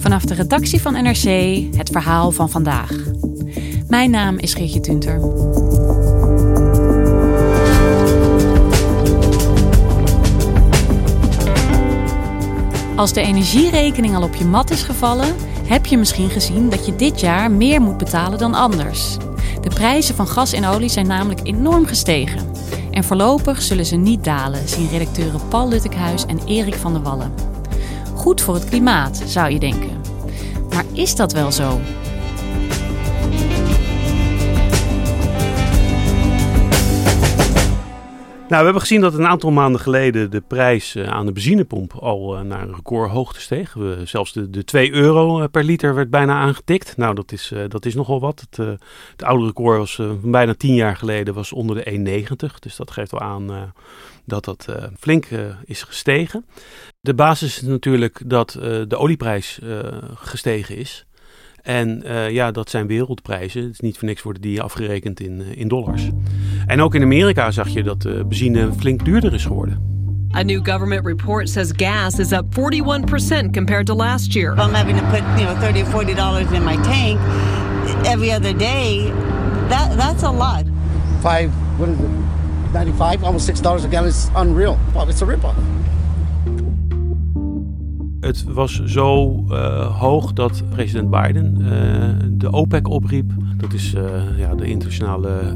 Vanaf de redactie van NRC het verhaal van vandaag. Mijn naam is Geertje Tunter. Als de energierekening al op je mat is gevallen, heb je misschien gezien dat je dit jaar meer moet betalen dan anders. De prijzen van gas en olie zijn namelijk enorm gestegen. En voorlopig zullen ze niet dalen, zien redacteuren Paul Luttekhuis en Erik van der Wallen. Goed voor het klimaat, zou je denken. Maar is dat wel zo? Nou, we hebben gezien dat een aantal maanden geleden de prijs eh, aan de benzinepomp al eh, naar een recordhoogte steeg. We, zelfs de, de 2 euro eh, per liter werd bijna aangetikt. Nou, dat is, dat is nogal wat. Het, het oude record was bijna 10 jaar geleden was onder de 1,90. Dus dat geeft wel aan dat dat flink is gestegen. De basis is natuurlijk dat de olieprijs gestegen is. En uh, ja, dat zijn wereldprijzen. Het is niet voor niks worden die afgerekend in, uh, in dollars. En ook in Amerika zag je dat uh, benzine flink duurder is geworden. A new government report says gas is up 41% compared to last year. If I'm having to put, you know, 30 or 40 dollars in my tank every other day, that that's a lot. Five, what is it? 95, almost six dollars a gallon is unreal. Well, it's a rip-off. Het was zo uh, hoog dat president Biden uh, de OPEC opriep. Dat is uh, ja, de internationale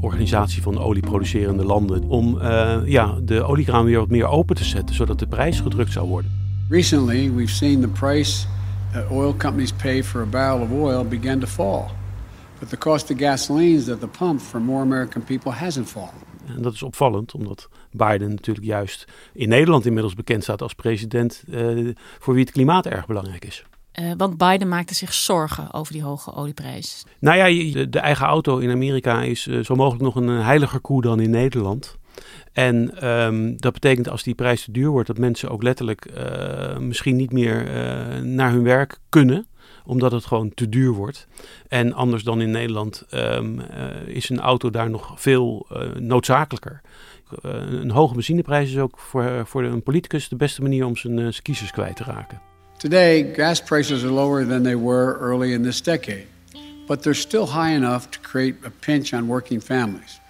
organisatie van olieproducerende landen. Om ja, de oliekraan weer wat meer open te zetten, zodat de prijs gedrukt zou worden. Recently we've seen the price that oil companies pay for a barrel of oil begin to fall. But the cost of gasolines at the pump for more American people hasn't fallen. En dat is opvallend, omdat Biden natuurlijk juist in Nederland inmiddels bekend staat als president uh, voor wie het klimaat erg belangrijk is. Uh, want Biden maakte zich zorgen over die hoge olieprijs. Nou ja, de, de eigen auto in Amerika is uh, zo mogelijk nog een heiliger koe dan in Nederland. En um, dat betekent als die prijs te duur wordt, dat mensen ook letterlijk misschien niet meer naar hun werk kunnen omdat het gewoon te duur wordt. En anders dan in Nederland um, uh, is een auto daar nog veel uh, noodzakelijker. Uh, een hoge benzineprijs is ook voor, voor een politicus de beste manier om zijn, zijn kiezers kwijt te raken. Today, gas prices are lower than they were early in this decade. But they're still high enough to create a pinch on working families.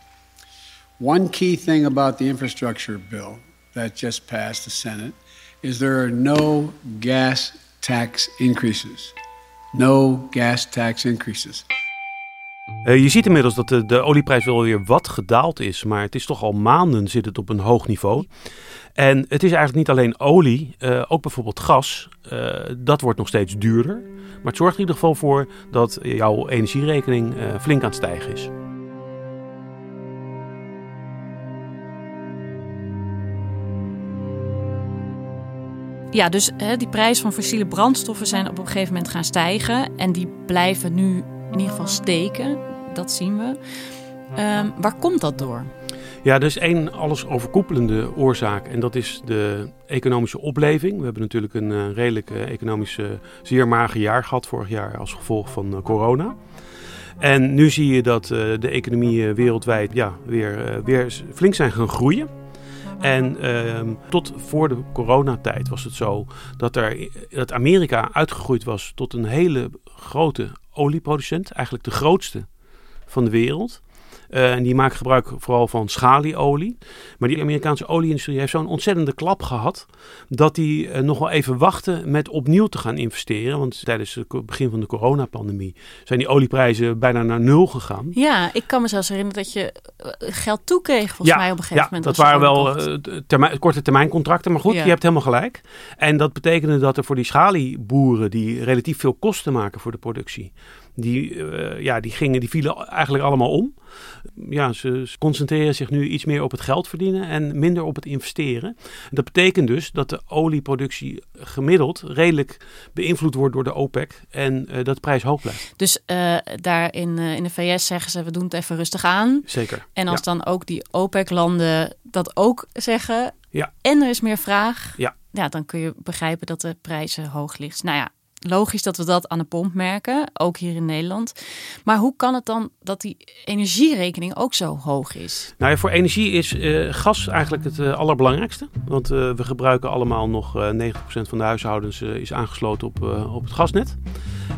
One key thing about the infrastructure bill that just passed the Senate is there are no gas tax increases. No gas tax increases. Uh, je ziet inmiddels dat de, de, olieprijs wel weer wat gedaald is, maar het is toch al maanden zit het op een hoog niveau. En het is eigenlijk niet alleen olie, uh, ook bijvoorbeeld gas. Uh, dat wordt nog steeds duurder. Maar het zorgt in ieder geval voor dat jouw energierekening flink aan het stijgen is. Ja, dus hè, die prijs van fossiele brandstoffen zijn op een gegeven moment gaan stijgen. En die blijven nu in ieder geval steken. Dat zien we. Um, waar komt dat door? Ja, er is één alles overkoepelende oorzaak en dat is de economische opleving. We hebben natuurlijk een uh, redelijk uh, economische, zeer mager jaar gehad vorig jaar als gevolg van uh, corona. En nu zie je dat de economieën wereldwijd ja, weer, weer flink zijn gaan groeien. En uh, tot voor de coronatijd was het zo dat, er, dat Amerika uitgegroeid was tot een hele grote olieproducent. Eigenlijk de grootste van de wereld. Uh, en die maken gebruik vooral van schalieolie. Maar die Amerikaanse olieindustrie heeft zo'n ontzettende klap gehad. dat die uh, nog wel even wachten met opnieuw te gaan investeren. Want tijdens het begin van de coronapandemie zijn die olieprijzen bijna naar nul gegaan. Ja, ik kan me zelfs herinneren dat je geld toekreeg volgens ja, mij op een gegeven ja, moment. dat waren wel termijn, korte termijn contracten. Maar goed, Ja. je hebt helemaal gelijk. En dat betekende dat er voor die schalieboeren die relatief veel kosten maken voor de productie. Die, eh, ja, die, gingen, die vielen eigenlijk allemaal om. Ja, ze, ze concentreren zich nu iets meer op het geld verdienen en minder op het investeren. Dat betekent dus dat de olieproductie gemiddeld redelijk beïnvloed wordt door de OPEC en eh, dat de prijs hoog blijft. Dus eh, daar in, in de VS zeggen ze, we doen het even rustig aan. Zeker. En als Ja. dan ook die OPEC-landen dat ook zeggen Ja. en er is meer vraag, Ja. ja, dan kun je begrijpen dat de prijzen hoog liggen. Nou ja, logisch dat we dat aan de pomp merken, ook hier in Nederland. Maar hoe kan het dan dat die energierekening ook zo hoog is? Nou ja, voor energie is eh, gas eigenlijk het eh, allerbelangrijkste. Want eh, we gebruiken allemaal nog eh 90% van de huishoudens is aangesloten op, op het gasnet.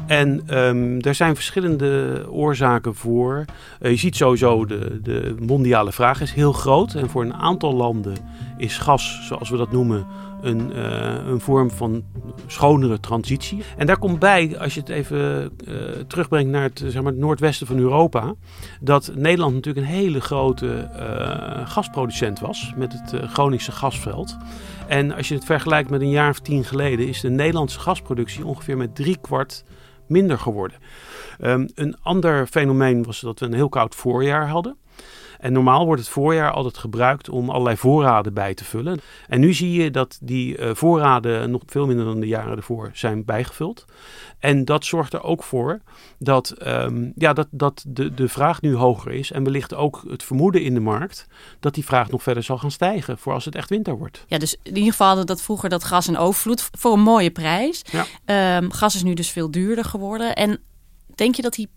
En ehm er zijn verschillende oorzaken voor. Eh, je ziet sowieso de, de mondiale vraag is heel groot. En voor een aantal landen is gas, zoals we dat noemen, een, eh, een vorm van schonere transitie. En daar komt bij, als je het even eh, terugbrengt naar het, zeg maar, het noordwesten van Europa, dat Nederland natuurlijk een hele grote gasproducent was met het Groningse gasveld. En als je het vergelijkt met een jaar of tien geleden, is de Nederlandse gasproductie ongeveer met drie kwart minder geworden. Ehm, een ander fenomeen was dat we een heel koud voorjaar hadden. En normaal wordt het voorjaar altijd gebruikt om allerlei voorraden bij te vullen. En nu zie je dat die eh, voorraden nog veel minder dan de jaren ervoor zijn bijgevuld. En dat zorgt er ook voor dat, ehm, ja, dat, dat de, de vraag nu hoger is. En wellicht ook het vermoeden in de markt dat die vraag nog verder zal gaan stijgen voor als het echt winter wordt. Ja, dus in ieder geval hadden dat vroeger dat gas in overvloed voor een mooie prijs. Ja. Ehm, gas is nu dus veel duurder geworden. En denk je dat die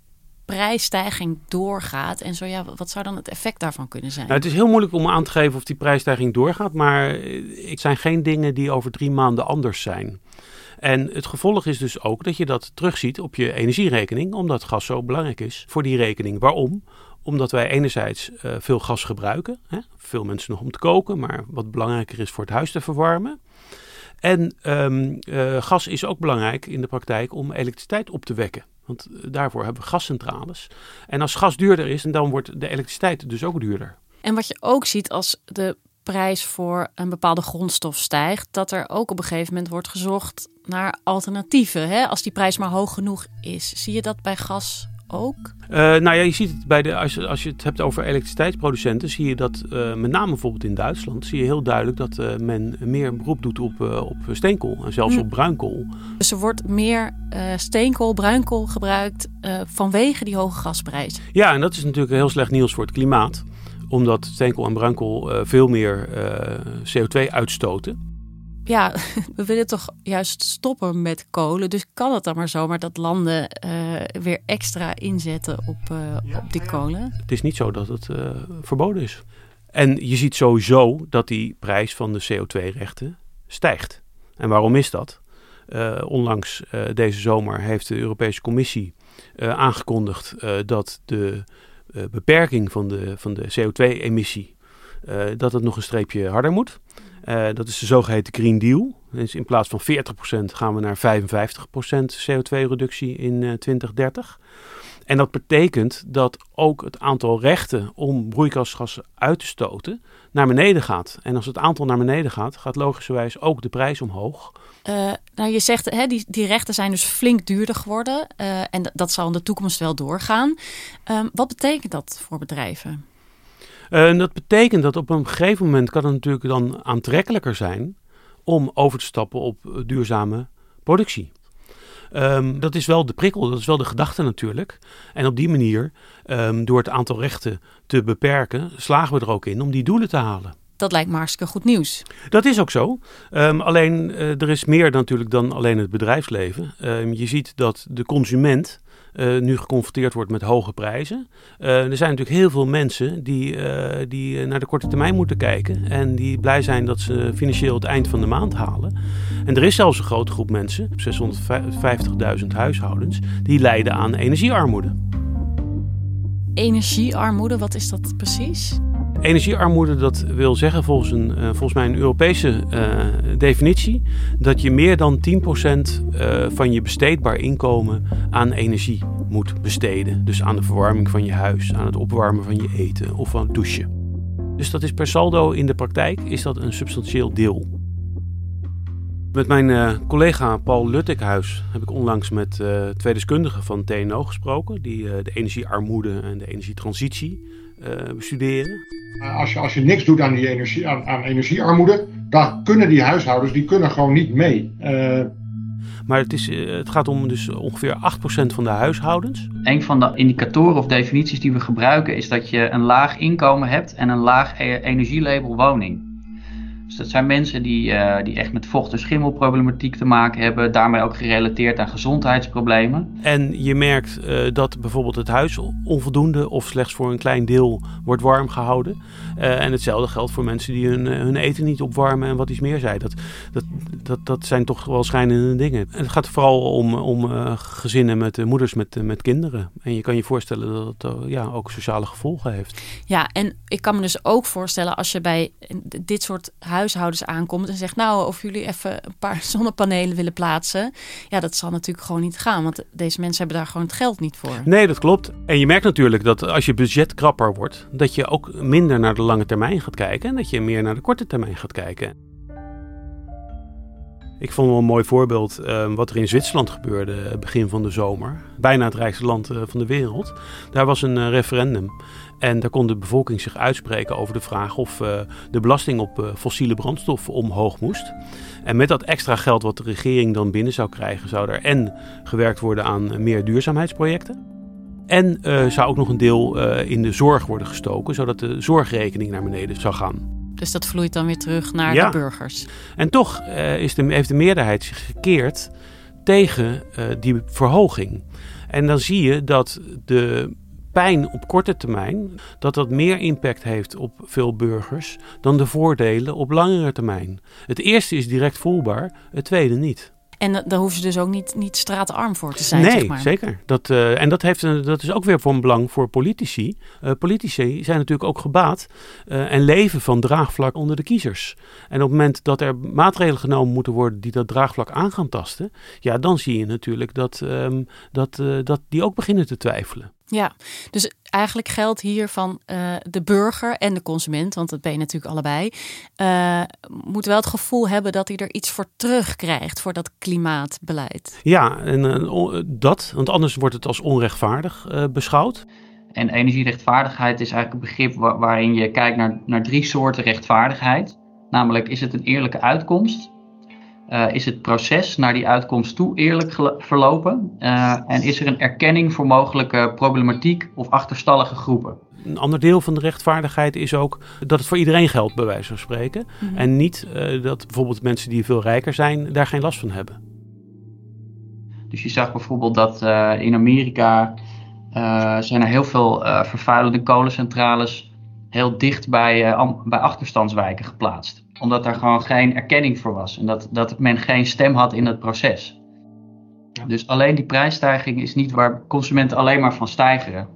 prijsstijging doorgaat? En zo ja, wat zou dan het effect daarvan kunnen zijn? Nou, het is heel moeilijk om aan te geven of die prijsstijging doorgaat, maar eh, het zijn geen dingen die over drie maanden anders zijn. En het gevolg is dus ook dat je dat terugziet op je energierekening, omdat gas zo belangrijk is voor die rekening. Waarom? Omdat wij enerzijds eh, veel gas gebruiken, hè? veel mensen nog om te koken, maar wat belangrijker is voor het huis te verwarmen. En ehm, eh, gas is ook belangrijk in de praktijk om elektriciteit op te wekken. Want eh, daarvoor hebben we gascentrales. En als gas duurder is, dan wordt de elektriciteit dus ook duurder. En wat je ook ziet als de prijs voor een bepaalde grondstof stijgt, dat er ook op een gegeven moment wordt gezocht naar alternatieven. Hè? Als die prijs maar hoog genoeg is. Zie je dat bij gas ook? Uh, nou ja, je ziet het bij de, als, je, als je het hebt over elektriciteitsproducenten, zie je dat uh, met name bijvoorbeeld in Duitsland, zie je heel duidelijk dat uh, men meer beroep doet op, op steenkool en zelfs Hm. op bruinkool. Dus er wordt meer steenkool, bruinkool gebruikt vanwege die hoge gasprijs. Ja, en dat is natuurlijk heel slecht nieuws voor het klimaat omdat steenkool en bruinkool veel meer uh, CO2 uitstoten. Ja, we willen toch juist stoppen met kolen. Dus kan het dan maar zomaar dat landen uh, weer extra inzetten op, ja, op die kolen? Het is niet zo dat het verboden is. En je ziet sowieso dat die prijs van de CO2-rechten stijgt. En waarom is dat? onlangs deze zomer heeft de Europese Commissie aangekondigd dat de uh, beperking van de, van de CO2-emissie, uh, dat het nog een streepje harder moet. Uh, dat is de zogeheten Green Deal. Dus in plaats van 40% gaan we naar 55% CO2-reductie in 2030. En dat betekent dat ook het aantal rechten om broeikasgassen uit te stoten naar beneden gaat. En als het aantal naar beneden gaat, gaat logischerwijs ook de prijs omhoog. Nou, je zegt, hè, die, die rechten zijn dus flink duurder geworden. En dat zal in de toekomst wel doorgaan. Um, wat betekent dat voor bedrijven? Uh, dat betekent dat op een gegeven moment kan het natuurlijk dan aantrekkelijker zijn om over te stappen op duurzame productie. Um, dat is wel de prikkel, dat is wel de gedachte natuurlijk. En op die manier, um, door het aantal rechten te beperken, slagen we er ook in om die doelen te halen. Dat lijkt me hartstikke goed nieuws. Dat is ook zo. Um, alleen uh, er is meer natuurlijk dan alleen het bedrijfsleven. je ziet dat de consument uh, nu geconfronteerd wordt met hoge prijzen. Uh, er zijn natuurlijk heel veel mensen die, uh, die naar de korte termijn moeten kijken. En die blij zijn dat ze financieel het eind van de maand halen. En er is zelfs een grote groep mensen, 650.000 huishoudens, die lijden aan energiearmoede. energiearmoede, wat is dat precies? Energiearmoede, dat wil zeggen volgens, een, uh, volgens mij een Europese uh, definitie dat je meer dan 10% uh, van je besteedbaar inkomen aan energie moet besteden. Dus aan de verwarming van je huis, aan het opwarmen van je eten of aan het douchen. Dus dat is per saldo in de praktijk is dat een substantieel deel. Met mijn collega Paul Luttekhuis heb ik onlangs met uh, twee deskundigen van TNO gesproken, die de energiearmoede en de energietransitie bestuderen. Als je, als je niks doet aan, die energie, aan, aan energiearmoede, dan kunnen die huishoudens die kunnen gewoon niet mee. Maar het, is, het gaat om dus ongeveer 8% van de huishoudens. Een van de indicatoren of definities die we gebruiken is dat je een laag inkomen hebt en een laag e-, energielabel woning. Dus dat zijn mensen die, uh, die echt met vocht- en schimmelproblematiek te maken hebben, daarmee ook gerelateerd aan gezondheidsproblemen. En je merkt uh, dat bijvoorbeeld het huis onvoldoende of slechts voor een klein deel wordt warm gehouden. Uh, en hetzelfde geldt voor mensen die hun, hun eten niet opwarmen en wat iets meer zei. Dat, dat, dat, dat zijn toch wel schijnende dingen. En het gaat vooral om, om gezinnen met moeders met, met kinderen. En je kan je voorstellen dat het ja, ook sociale gevolgen heeft. Ja, en ik kan me dus ook voorstellen als je bij dit soort huishoudens aankomt en zegt: Nou, of jullie even een paar zonnepanelen willen plaatsen. Ja, dat zal natuurlijk gewoon niet gaan, want deze mensen hebben daar gewoon het geld niet voor. Nee, dat klopt. En je merkt natuurlijk dat als je budget krapper wordt, dat je ook minder naar de lange termijn gaat kijken en dat je meer naar de korte termijn gaat kijken. Ik vond wel een mooi voorbeeld uh, wat er in Zwitserland gebeurde begin van de zomer. Bijna het rijkste land uh, van de wereld. Daar was een uh, referendum. En daar kon de bevolking zich uitspreken over de vraag of de belasting op fossiele brandstoffen omhoog moest. En met dat extra geld wat de regering dan binnen zou krijgen, zou er en gewerkt worden aan meer duurzaamheidsprojecten. En zou ook nog een deel in de zorg worden gestoken, zodat de zorgrekening naar beneden zou gaan. Dus dat vloeit dan weer terug naar ja. de burgers. En toch is de, heeft de meerderheid zich gekeerd tegen die verhoging. En dan zie je dat de pijn op korte termijn, dat dat meer impact heeft op veel burgers dan de voordelen op langere termijn. Het eerste is direct voelbaar, het tweede niet. En daar hoeven ze dus ook niet, niet straatarm voor te zijn. Nee, zeg maar. zeker. Dat, uh, en dat, heeft, een, dat is ook weer van belang voor politici. Uh, politici zijn natuurlijk ook gebaat uh, en leven van draagvlak onder de kiezers. En op het moment dat er maatregelen genomen moeten worden die dat draagvlak aan gaan tasten, ja, dan zie je natuurlijk dat, um, dat, dat die ook beginnen te twijfelen. Ja, dus eigenlijk geldt hier van uh, de burger en de consument, want dat ben je natuurlijk allebei, uh, moet wel het gevoel hebben dat hij er iets voor terugkrijgt voor dat klimaatbeleid. Ja, en uh, dat, want anders wordt het als onrechtvaardig beschouwd. En energierechtvaardigheid is eigenlijk een begrip waar, waarin je kijkt naar, naar drie soorten rechtvaardigheid. Namelijk, is het een eerlijke uitkomst? Uh, is het proces naar die uitkomst toe eerlijk verlopen? Uh, en is er een erkenning voor mogelijke problematiek of achterstallige groepen? Een ander deel van de rechtvaardigheid is ook dat het voor iedereen geldt, bij wijze van spreken. Mm -hmm. En niet uh, dat bijvoorbeeld mensen die veel rijker zijn daar geen last van hebben. Dus je zag bijvoorbeeld dat in Amerika zijn er heel veel vervuilende kolencentrales heel dicht bij, bij achterstandswijken geplaatst omdat daar gewoon geen erkenning voor was. En dat, dat men geen stem had in het proces. Dus alleen die prijsstijging is niet waar consumenten alleen maar van stijgeren.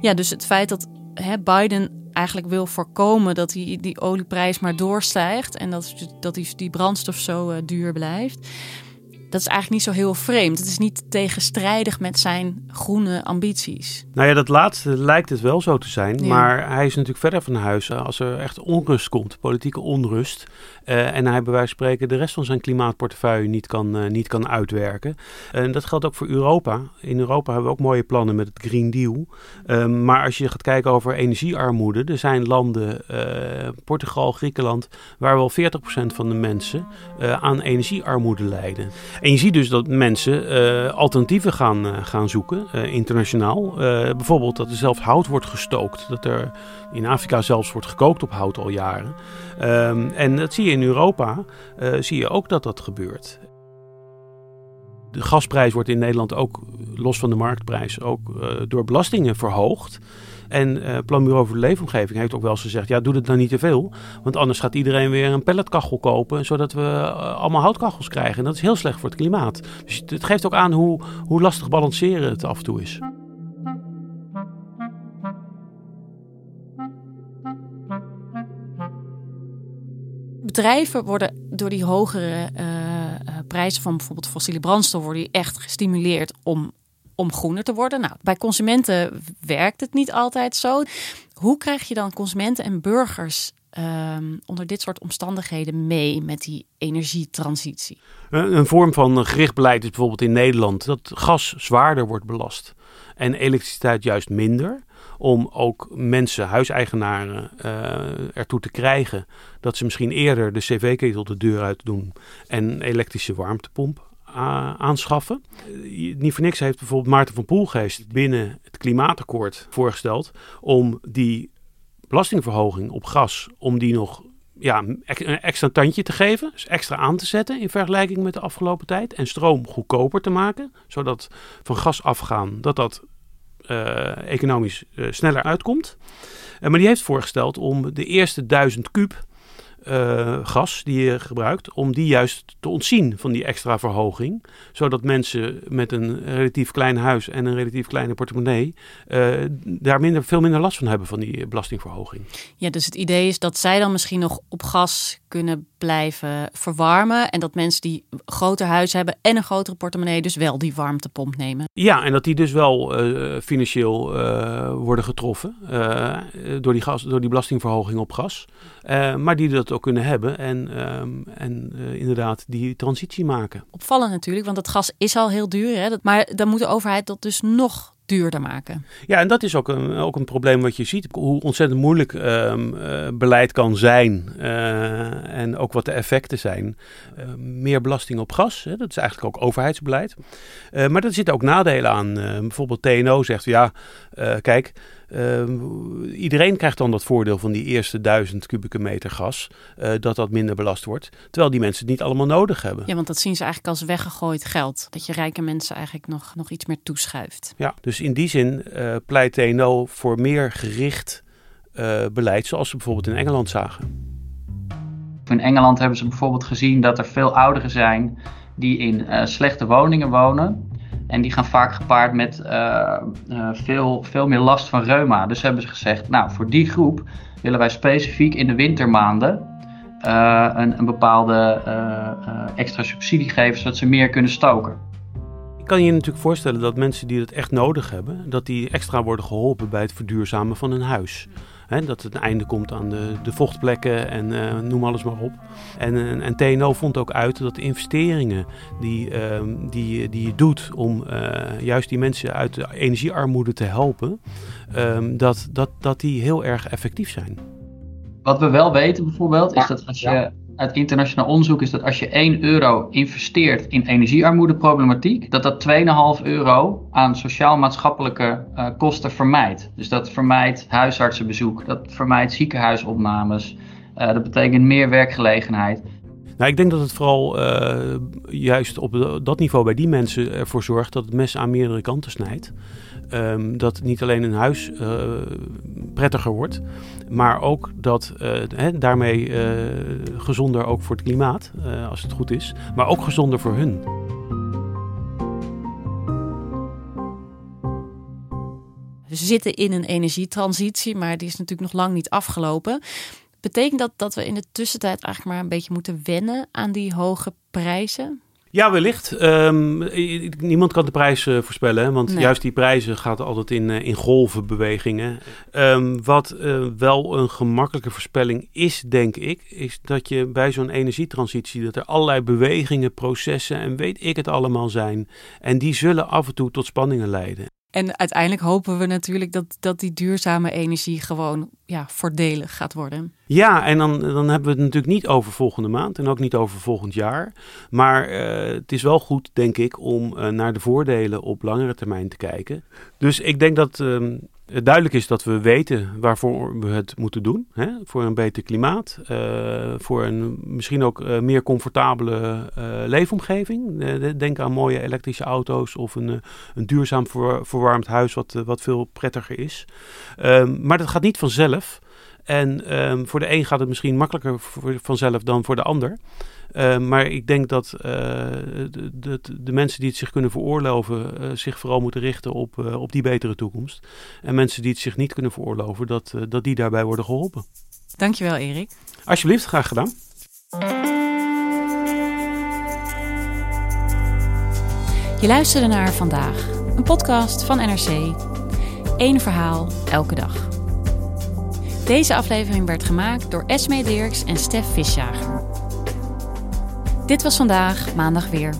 Ja, dus het feit dat hè, Biden eigenlijk wil voorkomen dat die, die olieprijs maar doorstijgt en dat, dat die, die brandstof zo uh, duur blijft dat is eigenlijk niet zo heel vreemd. Het is niet tegenstrijdig met zijn groene ambities. Nou ja, dat laatste lijkt het wel zo te zijn. Ja. Maar hij is natuurlijk verder van huis. Als er echt onrust komt, politieke onrust. Uh, en hij bij wijze van spreken de rest van zijn klimaatportefeuille niet kan, uh, niet kan uitwerken. En dat geldt ook voor Europa. In Europa hebben we ook mooie plannen met het Green Deal. Uh, maar als je gaat kijken over energiearmoede. Er zijn landen, eh, Portugal, Griekenland, waar wel 40% van de mensen aan energiearmoede lijden. En je ziet dus dat mensen alternatieven gaan, gaan zoeken, internationaal. bijvoorbeeld dat er zelf hout wordt gestookt. Dat er in Afrika zelfs wordt gekookt op hout al jaren. Um, en dat zie je in Europa, zie je ook dat dat gebeurt. De gasprijs wordt in Nederland ook, los van de marktprijs, ook door belastingen verhoogd. En uh, Planbureau voor de Leefomgeving heeft ook wel eens gezegd: ja, doe het nou niet te veel. Want anders gaat iedereen weer een pelletkachel kopen. Zodat we allemaal houtkachels krijgen. En dat is heel slecht voor het klimaat. Dus het geeft ook aan hoe, hoe lastig balanceren het af en toe is. Bedrijven worden door die hogere prijzen van bijvoorbeeld fossiele brandstof worden echt gestimuleerd om om groener te worden. Nou, bij consumenten werkt het niet altijd zo. Hoe krijg je dan consumenten en burgers ehm, onder dit soort omstandigheden mee met die energietransitie? Een vorm van gericht beleid is bijvoorbeeld in Nederland dat gas zwaarder wordt belast en elektriciteit juist minder. Om ook mensen, huiseigenaren, uh, ertoe te krijgen dat ze misschien eerder de cv-ketel de deur uit doen en elektrische warmtepomp aanschaffen. Niet voor niks heeft bijvoorbeeld Maarten van Poelgeest binnen het klimaatakkoord voorgesteld om die belastingverhoging op gas, om die nog ja, een extra tandje te geven, dus extra aan te zetten in vergelijking met de afgelopen tijd. En stroom goedkoper te maken, zodat van gas afgaan, dat dat economisch uh, sneller uitkomt. Uh, maar die heeft voorgesteld om de eerste duizend kuub uh, gas die je gebruikt, om die juist te ontzien van die extra verhoging. Zodat mensen met een relatief klein huis en een relatief kleine portemonnee uh, daar minder, veel minder last van hebben van die belastingverhoging. Ja, dus het idee is dat zij dan misschien nog op gas kunnen blijven verwarmen. En dat mensen die een groter huis hebben en een grotere portemonnee dus wel die warmtepomp nemen. Ja, en dat die dus wel uh, financieel worden getroffen door, die gas, door die belastingverhoging op gas. maar die dat ook kunnen hebben en, um, en uh, inderdaad die transitie maken. Opvallend natuurlijk, want het gas is al heel duur. Hè? Maar dan moet de overheid dat dus nog duurder maken. Ja, en dat is ook een, ook een probleem wat je ziet. Hoe ontzettend moeilijk um, uh, beleid kan zijn. Uh, en ook wat de effecten zijn. Uh, meer belasting op gas, hè, dat is eigenlijk ook overheidsbeleid. maar er zitten ook nadelen aan. bijvoorbeeld TNO zegt, ja, kijk... Uh, iedereen krijgt dan dat voordeel van die eerste duizend kubieke meter gas, uh, dat dat minder belast wordt. Terwijl die mensen het niet allemaal nodig hebben. Ja, want dat zien ze eigenlijk als weggegooid geld. Dat je rijke mensen eigenlijk nog, nog iets meer toeschuift. Ja, dus in die zin uh, pleit TNO voor meer gericht beleid, zoals ze bijvoorbeeld in Engeland zagen. In Engeland hebben ze bijvoorbeeld gezien dat er veel ouderen zijn die in slechte woningen wonen. En die gaan vaak gepaard met uh, uh, veel, veel meer last van reuma. Dus hebben ze gezegd, nou voor die groep willen wij specifiek in de wintermaanden uh, een, een, bepaalde extra subsidie geven, zodat ze meer kunnen stoken. Ik kan je natuurlijk voorstellen dat mensen die het echt nodig hebben, dat die extra worden geholpen bij het verduurzamen van hun huis. Hè, dat het een einde komt aan de, de vochtplekken en uh, noem alles maar op. En, en, en, TNO vond ook uit dat de investeringen die, uh, die, die je doet om uh, juist die mensen uit de energiearmoede te helpen, um, dat, dat, dat die heel erg effectief zijn. Wat we wel weten bijvoorbeeld, is dat als je uit internationaal onderzoek is dat als je 1 euro investeert in energiearmoedeproblematiek, dat dat 2,5 euro aan sociaal-maatschappelijke uh, kosten vermijdt. Dus dat vermijdt huisartsenbezoek, dat vermijdt ziekenhuisopnames, uh, dat betekent meer werkgelegenheid. Nou, ik denk dat het vooral uh, juist op dat niveau bij die mensen ervoor zorgt dat het mes aan meerdere kanten snijdt. Um, dat niet alleen een huis uh, prettiger wordt, maar ook dat hè, daarmee gezonder ook voor het klimaat, als het goed is, maar ook gezonder voor hun. We zitten in een energietransitie, maar die is natuurlijk nog lang niet afgelopen. Betekent dat dat we in de tussentijd eigenlijk maar een beetje moeten wennen aan die hoge prijzen? Ja, wellicht. Um, niemand kan de prijs uh, voorspellen, hè? want nee. juist die prijzen gaat altijd in, uh, in golvenbewegingen. Um, wat uh, wel een gemakkelijke voorspelling is, denk ik, is dat je bij zo'n energietransitie, dat er allerlei bewegingen, processen en weet ik het allemaal zijn. En die zullen af en toe tot spanningen leiden. En uiteindelijk hopen we natuurlijk dat, dat die duurzame energie gewoon ja, voordelig gaat worden. Ja, en dan, dan hebben we het natuurlijk niet over volgende maand en ook niet over volgend jaar. Maar uh, het is wel goed, denk ik, om uh, naar de voordelen op langere termijn te kijken. Dus ik denk dat uh, het duidelijk is dat we weten waarvoor we het moeten doen. Hè? Voor een beter klimaat, uh, voor een misschien ook meer comfortabele leefomgeving. denk aan mooie elektrische auto's of een, een duurzaam ver, verwarmd huis wat, wat veel prettiger is. Ehm, maar dat gaat niet vanzelf. En um, voor de een gaat het misschien makkelijker vanzelf dan voor de ander. Uh, maar ik denk dat uh, de, de, de, mensen die het zich kunnen veroorloven, uh, zich vooral moeten richten op, op die betere toekomst. En mensen die het zich niet kunnen veroorloven, dat, dat die daarbij worden geholpen. Dankjewel, Erik. Alsjeblieft, graag gedaan. Je luisterde naar Vandaag, een podcast van NRC. Eén verhaal, elke dag. Deze aflevering werd gemaakt door Esme Dirks en Stef Visjager. Dit was vandaag, maandag weer.